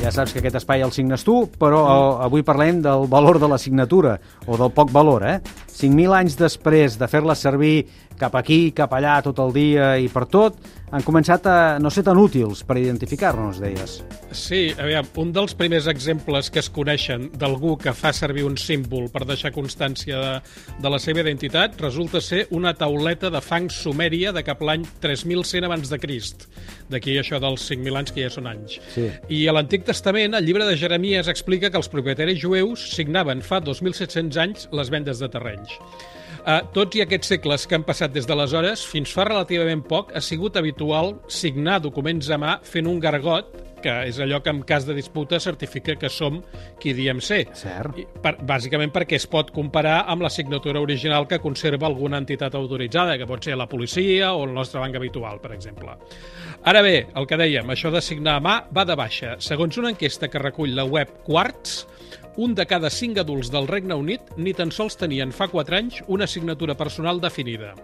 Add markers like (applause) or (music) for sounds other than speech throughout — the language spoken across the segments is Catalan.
Ja saps que aquest espai el signes tu, però mm. avui parlem del valor de la signatura, o del poc valor, eh? 5.000 anys després de fer-la servir cap aquí, cap allà, tot el dia i per tot, han començat a no ser tan útils per identificar-nos, deies. Sí, aviam, un dels primers exemples que es coneixen d'algú que fa servir un símbol per deixar constància de, de la seva identitat resulta ser una tauleta de fang sumèria de cap l'any 3100 abans de Crist. D'aquí això dels 5.000 anys, que ja són anys. Sí. I a l'Antic Testament, el llibre de Jeremies explica que els propietaris jueus signaven fa 2.700 anys les vendes de terrenys. Uh, tots i aquests segles que han passat des d'aleshores, fins fa relativament poc, ha sigut habitual signar documents a mà fent un gargot que és allò que en cas de disputa certifica que som qui diem ser. Cert. I, per, bàsicament perquè es pot comparar amb la signatura original que conserva alguna entitat autoritzada, que pot ser la policia o el nostre banc habitual, per exemple. Ara bé, el que dèiem, això de signar a mà va de baixa. Segons una enquesta que recull la web Quartz, un de cada cinc adults del Regne Unit ni tan sols tenien fa 4 anys una signatura personal definida.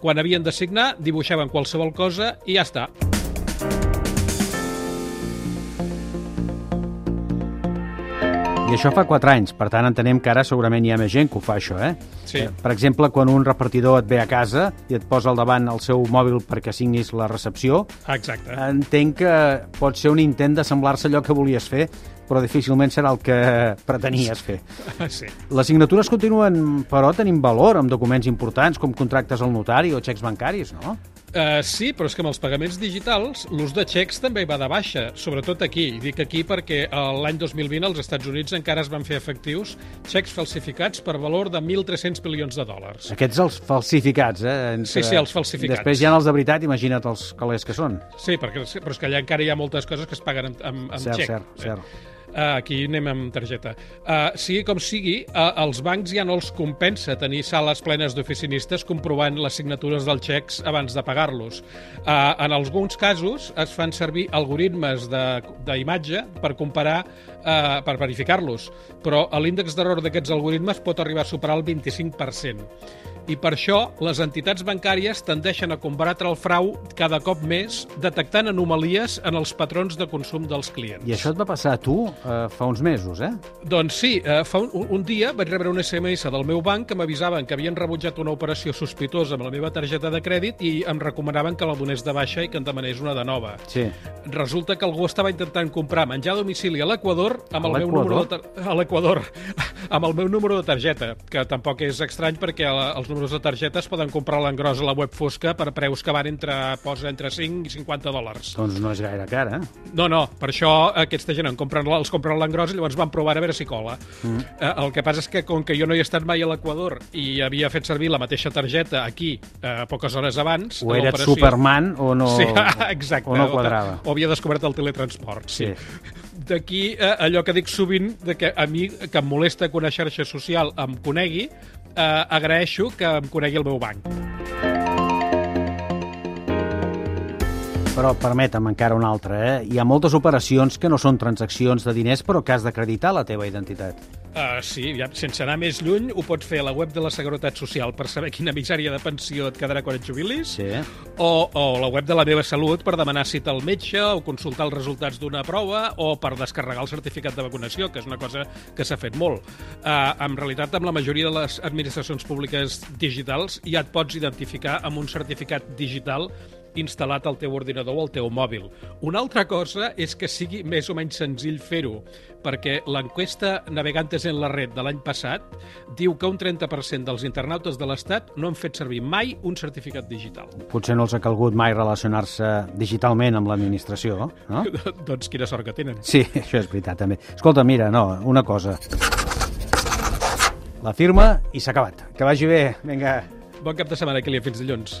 Quan havien de signar, dibuixaven qualsevol cosa i ja està. I això fa 4 anys, per tant entenem que ara segurament hi ha més gent que ho fa, això, eh? Sí. Eh, Per exemple, quan un repartidor et ve a casa i et posa al davant el seu mòbil perquè signis la recepció, Exacte. entenc que pot ser un intent de semblar-se allò que volies fer, però difícilment serà el que pretenies fer. (laughs) Sí. Les signatures continuen, però, tenint valor amb documents importants com contractes al notari o xecs bancaris, no? Uh, sí, però és que amb els pagaments digitals l'ús de xecs també va de baixa, sobretot aquí. I dic aquí perquè uh, l'any 2020 als Estats Units encara es van fer efectius xecs falsificats per valor de 1.300 milions de dòlars. Aquests els falsificats, eh? Entre... Sí, sí, els falsificats. Després hi ha els de veritat, imagina't els calés que són. Sí, perquè, però és que allà encara hi ha moltes coses que es paguen amb, amb, amb cert, xec. cert, cert. Uh, aquí anem amb targeta. Uh, sigui com sigui, uh, els bancs ja no els compensa tenir sales plenes d'oficinistes comprovant les signatures dels xecs abans de pagar-los. Uh, en alguns casos es fan servir algoritmes d'imatge per comparar, uh, per verificar-los, però l'índex d'error d'aquests algoritmes pot arribar a superar el 25%. I per això les entitats bancàries tendeixen a combatre el frau cada cop més, detectant anomalies en els patrons de consum dels clients. I això et va passar a tu eh, fa uns mesos, eh? Doncs sí, eh, fa un, un dia vaig rebre un SMS del meu banc que m'avisaven que havien rebutjat una operació sospitosa amb la meva targeta de crèdit i em recomanaven que la donés de baixa i que en demanés una de nova. Sí. Resulta que algú estava intentant comprar menjar a domicili a l'Equador amb A el meu número de a l'Equador (laughs) amb el meu número de targeta, que tampoc és estrany perquè la- els números de targeta es poden comprar a l'engròs a la web fosca per preus que van entre, posa entre 5 i 50 dòlars. Doncs no és gaire car, eh? No, no, per això aquesta gent en compren, els compren a l'engròs i llavors van provar a veure si cola. Mm. Eh, el que passa és que com que jo no hi he estat mai a l'Equador i havia fet servir la mateixa targeta aquí eh, poques hores abans... O eres l'operació- Superman o no, Sí, (laughs) exacte. o no quadrava. O, o havia descobert el teletransport, sí. Sí. D'aquí eh, allò que dic sovint, de que a mi, que em molesta que una xarxa social em conegui, eh, agraeixo que em conegui el meu banc. Però permetem encara una altra, eh? Hi ha moltes operacions que no són transaccions de diners, però que has d'acreditar la teva identitat. Uh, sí, ja, sense anar més lluny, ho pots fer a la web de la Seguretat Social per saber quina misèria de pensió et quedarà quan et jubilis, Sí. o, o la web de la meva salut per demanar cita al metge, o consultar els resultats d'una prova, o per descarregar el certificat de vacunació, que és una cosa que s'ha fet molt. Uh, en realitat, amb la majoria de les administracions públiques digitals ja et pots identificar amb un certificat digital instal·lat al teu ordinador o al teu mòbil. Una altra cosa és que sigui més o menys senzill fer-ho, perquè l'enquesta Navegantes en la red de l'any passat diu que un 30% dels internautes de l'Estat no han fet servir mai un certificat digital. Potser no els ha calgut mai relacionar-se digitalment amb l'administració, no? (laughs) doncs quina sort que tenen. Sí, això és veritat, també. Escolta, mira, no, una cosa. La firma i s'ha acabat. Que vagi bé. Vinga. Bon cap de setmana, Kilian. Fins dilluns.